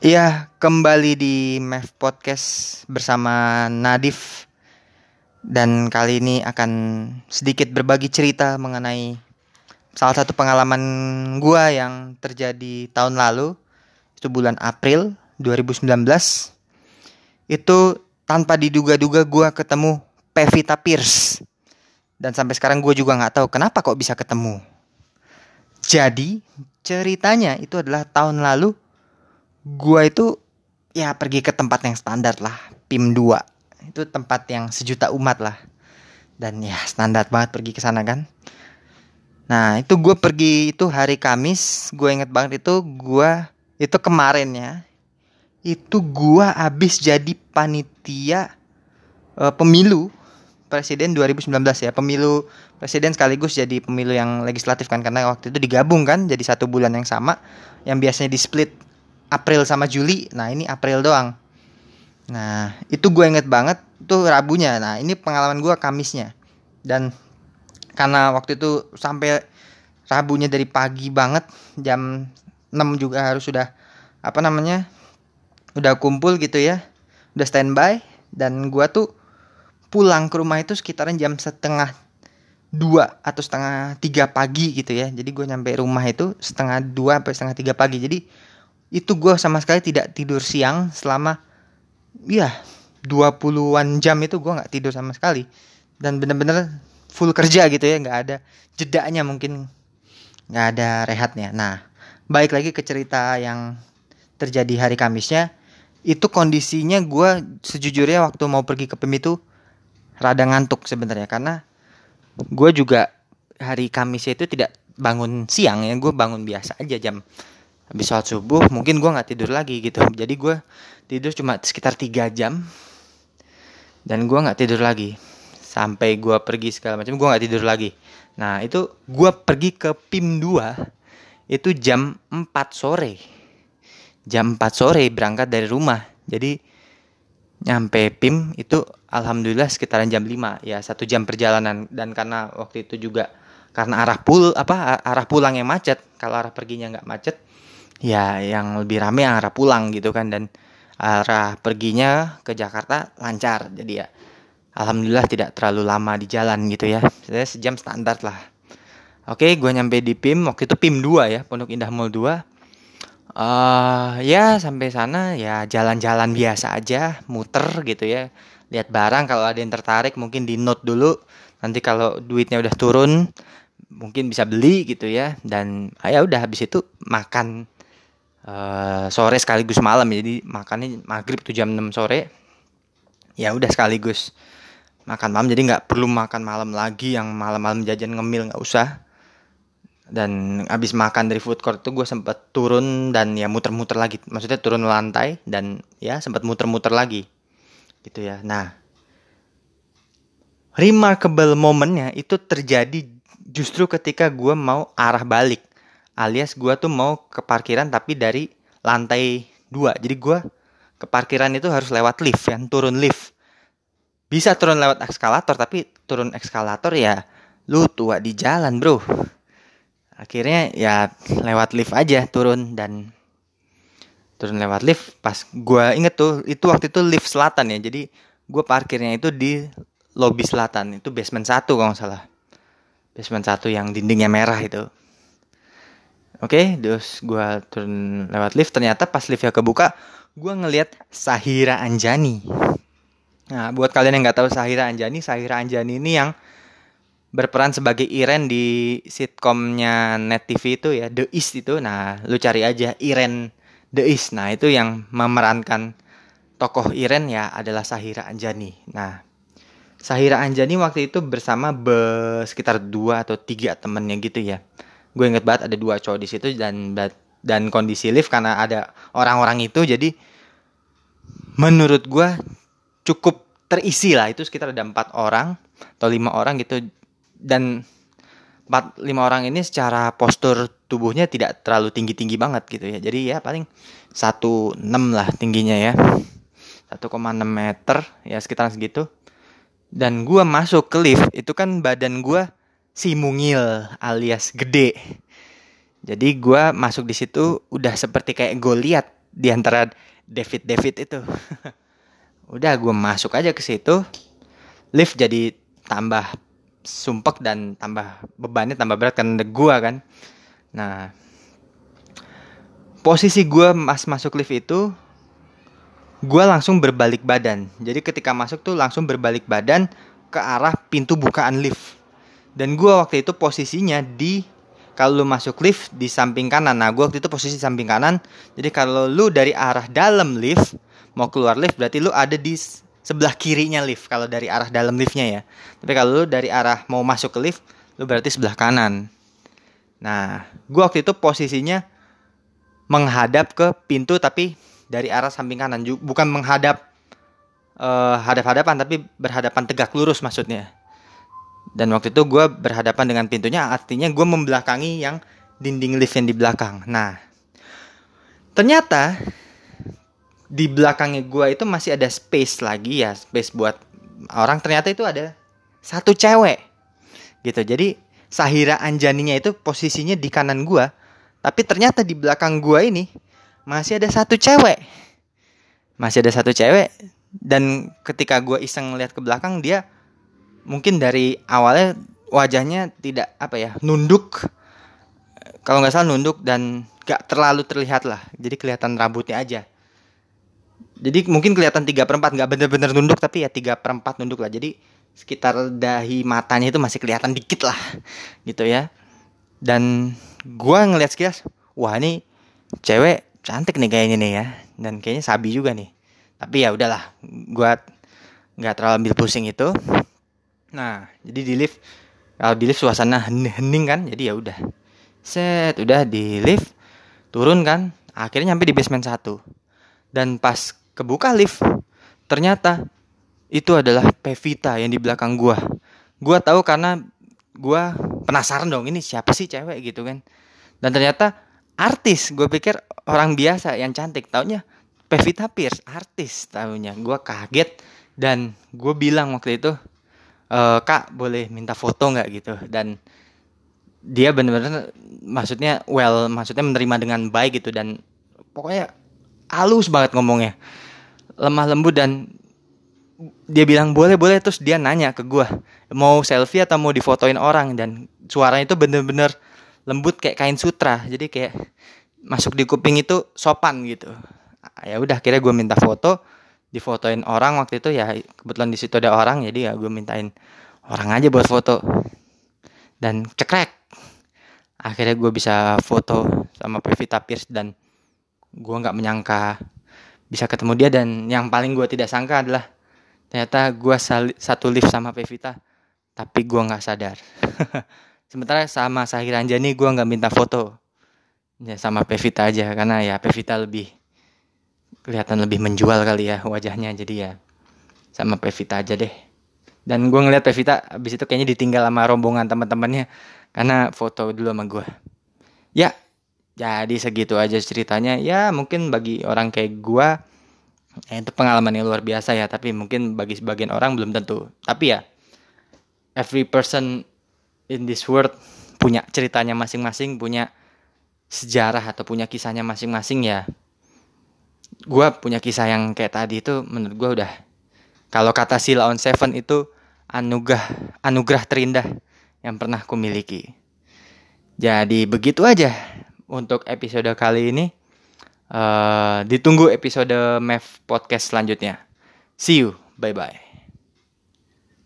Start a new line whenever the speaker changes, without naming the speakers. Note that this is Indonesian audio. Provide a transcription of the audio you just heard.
Iya, kembali di MEF Podcast bersama Nadif. Dan kali ini akan sedikit berbagi cerita mengenai Salah satu pengalaman gua yang terjadi tahun lalu. Itu bulan April 2019 Itu tanpa diduga-duga gua ketemu Pevita Pierce Dan sampai sekarang gue juga nggak tahu kenapa kok bisa ketemu. Jadi ceritanya itu adalah tahun lalu gua itu ya pergi ke tempat yang standar lah PIM 2 itu tempat yang sejuta umat lah. Dan ya standar banget pergi ke sana kan. Nah itu gue pergi itu hari Kamis gue inget banget itu gue itu kemarin ya. Itu gue habis jadi panitia uh, pemilu presiden 2019 ya. Pemilu presiden sekaligus jadi pemilu yang legislatif kan karena waktu itu digabung kan jadi satu bulan yang sama yang biasanya di split April sama Juli. Nah, ini April doang. Nah, itu gue inget banget tuh Rabunya. Nah, ini pengalaman gue Kamisnya. Dan karena waktu itu sampai Rabunya dari pagi banget jam 6 juga harus sudah apa namanya? udah kumpul gitu ya. Udah standby dan gue tuh pulang ke rumah itu sekitaran jam setengah dua atau setengah tiga pagi gitu ya jadi gue nyampe rumah itu setengah dua sampai setengah tiga pagi jadi itu gue sama sekali tidak tidur siang selama ya 20-an jam itu gue nggak tidur sama sekali. Dan bener-bener full kerja gitu ya nggak ada jedanya mungkin nggak ada rehatnya. Nah baik lagi ke cerita yang terjadi hari Kamisnya. Itu kondisinya gue sejujurnya waktu mau pergi ke PEM itu rada ngantuk sebenarnya. Karena gue juga hari Kamisnya itu tidak bangun siang ya gue bangun biasa aja jam habis sholat subuh mungkin gue nggak tidur lagi gitu. Jadi gue tidur cuma sekitar tiga jam. Dan gue nggak tidur lagi. Sampai gue pergi segala macam gue nggak tidur lagi. Nah itu gue pergi ke PIM 2 itu jam 4 sore. Jam 4 sore berangkat dari rumah. Jadi nyampe PIM itu alhamdulillah sekitaran jam 5 ya satu jam perjalanan. Dan karena waktu itu juga karena arah pul apa arah pulang yang macet. Kalau arah perginya nggak macet ya yang lebih rame arah pulang gitu kan dan arah perginya ke Jakarta lancar. Jadi ya alhamdulillah tidak terlalu lama di jalan gitu ya. Saya sejam standar lah. Oke gue nyampe di PIM waktu itu PIM 2 ya Pondok Indah Mall 2 uh, ya sampai sana ya jalan-jalan biasa aja muter gitu ya. Lihat barang kalau ada yang tertarik mungkin di note dulu. Nanti kalau duitnya udah turun mungkin bisa beli gitu ya. Dan ah, ya udah habis itu makan uh, sore sekaligus malam jadi makannya maghrib tuh jam 6 sore. Ya udah sekaligus makan malam jadi nggak perlu makan malam lagi yang malam-malam jajan ngemil nggak usah. Dan abis makan dari food court tuh gue sempet turun dan ya muter-muter lagi maksudnya turun lantai dan ya sempat muter-muter lagi gitu ya. Nah remarkable momennya itu terjadi justru ketika gue mau arah balik alias gue tuh mau ke parkiran tapi dari lantai dua. Jadi gue ke parkiran itu harus lewat lift yang turun lift. Bisa turun lewat eskalator tapi turun eskalator ya lu tua di jalan bro. Akhirnya ya lewat lift aja turun dan turun lewat lift. Pas gue inget tuh itu waktu itu lift selatan ya. Jadi gue parkirnya itu di lobby selatan. Itu basement satu kalau nggak salah. Basement satu yang dindingnya merah itu Oke, okay, terus gue turun lewat lift. Ternyata pas liftnya kebuka, gue ngeliat Sahira Anjani. Nah, buat kalian yang nggak tahu Sahira Anjani, Sahira Anjani ini yang berperan sebagai Iren di sitkomnya Net TV itu ya, The East itu. Nah, lu cari aja Iren The East. Nah, itu yang memerankan tokoh Iren ya adalah Sahira Anjani. Nah, Sahira Anjani waktu itu bersama be sekitar dua atau tiga temennya gitu ya gue inget banget ada dua cowok di situ dan dan kondisi lift karena ada orang-orang itu jadi menurut gue cukup terisi lah. Itu sekitar ada empat orang atau lima orang gitu. Dan empat lima orang ini secara postur tubuhnya tidak terlalu tinggi tinggi banget gitu ya. Jadi ya paling satu enam lah tingginya ya. 1,6 meter ya sekitar segitu. Dan gue masuk ke lift itu kan badan gue si mungil alias gede. Jadi gue masuk di situ udah seperti kayak gue lihat di antara David David itu. Udah gue masuk aja ke situ. Lift jadi tambah sumpek dan tambah bebannya tambah berat karena gue kan. Nah, posisi gue mas masuk lift itu gue langsung berbalik badan. Jadi ketika masuk tuh langsung berbalik badan ke arah pintu bukaan lift. Dan gue waktu itu posisinya di kalau lu masuk lift di samping kanan. Nah, gue waktu itu posisi samping kanan. Jadi kalau lu dari arah dalam lift mau keluar lift berarti lu ada di sebelah kirinya lift kalau dari arah dalam liftnya ya. Tapi kalau lu dari arah mau masuk ke lift, lu berarti sebelah kanan. Nah, gue waktu itu posisinya menghadap ke pintu tapi dari arah samping kanan bukan menghadap uh, hadap-hadapan tapi berhadapan tegak lurus maksudnya dan waktu itu gue berhadapan dengan pintunya artinya gue membelakangi yang dinding lift yang di belakang. Nah ternyata di belakangnya gue itu masih ada space lagi ya space buat orang. Ternyata itu ada satu cewek gitu. Jadi Sahira Anjaninya itu posisinya di kanan gue tapi ternyata di belakang gua ini masih ada satu cewek. Masih ada satu cewek. Dan ketika gua iseng lihat ke belakang dia mungkin dari awalnya wajahnya tidak apa ya nunduk. Kalau nggak salah nunduk dan gak terlalu terlihat lah. Jadi kelihatan rambutnya aja. Jadi mungkin kelihatan tiga perempat nggak bener-bener nunduk tapi ya tiga perempat nunduk lah. Jadi sekitar dahi matanya itu masih kelihatan dikit lah gitu ya. Dan gue ngeliat sekilas wah ini cewek cantik nih kayaknya nih ya. Dan kayaknya sabi juga nih. Tapi ya udahlah gue nggak terlalu ambil pusing itu nah jadi di lift kalau di lift suasana hening kan jadi ya udah. Set udah di lift turun kan akhirnya nyampe di basement satu. Dan pas kebuka lift ternyata itu adalah Pevita yang di belakang gua. Gua tahu karena gua penasaran dong ini siapa sih cewek gitu kan. Dan ternyata artis gue pikir orang biasa yang cantik. Taunya Pevita Pierce artis tahunya gue kaget dan gue bilang waktu itu e, kak boleh minta foto nggak? Gitu. Dan dia benar-benar maksudnya well maksudnya menerima dengan baik gitu dan pokoknya halus banget ngomongnya. Lemah lembut dan dia bilang boleh boleh. Terus dia nanya ke gue mau selfie atau mau difotoin orang? Dan suaranya itu bener-bener lembut kayak kain sutra. Jadi kayak masuk di kuping itu sopan gitu. Ya udah kira gue minta foto difotoin orang waktu itu ya kebetulan di situ ada orang jadi ya gue mintain orang aja buat foto. Dan cekrek. Akhirnya gue bisa foto sama Pevita Pierce dan gue nggak menyangka bisa ketemu dia. Dan yang paling gue tidak sangka adalah ternyata gue satu lift sama Pevita tapi gue nggak sadar. Sementara sama Sahir Anjani gue nggak minta foto. Ya sama Pevita aja karena ya Pevita lebih kelihatan lebih menjual kali ya wajahnya jadi ya sama Pevita aja deh. Dan gue ngeliat Pevita abis itu kayaknya ditinggal sama rombongan teman-temannya karena foto dulu sama gue ya jadi segitu aja ceritanya. Ya mungkin bagi orang kayak gue ya, itu pengalaman yang luar biasa ya tapi mungkin bagi sebagian orang belum tentu. Tapi ya every person in this world punya ceritanya masing-masing, punya sejarah atau punya kisahnya masing-masing ya. Gue punya kisah yang kayak tadi itu menurut gue udah kalau kata Sila on Seven itu anugerah anugerah terindah yang pernah kumiliki. Jadi begitu aja untuk episode kali ini. Uh, ditunggu episode Mev podcast selanjutnya. See you, bye bye.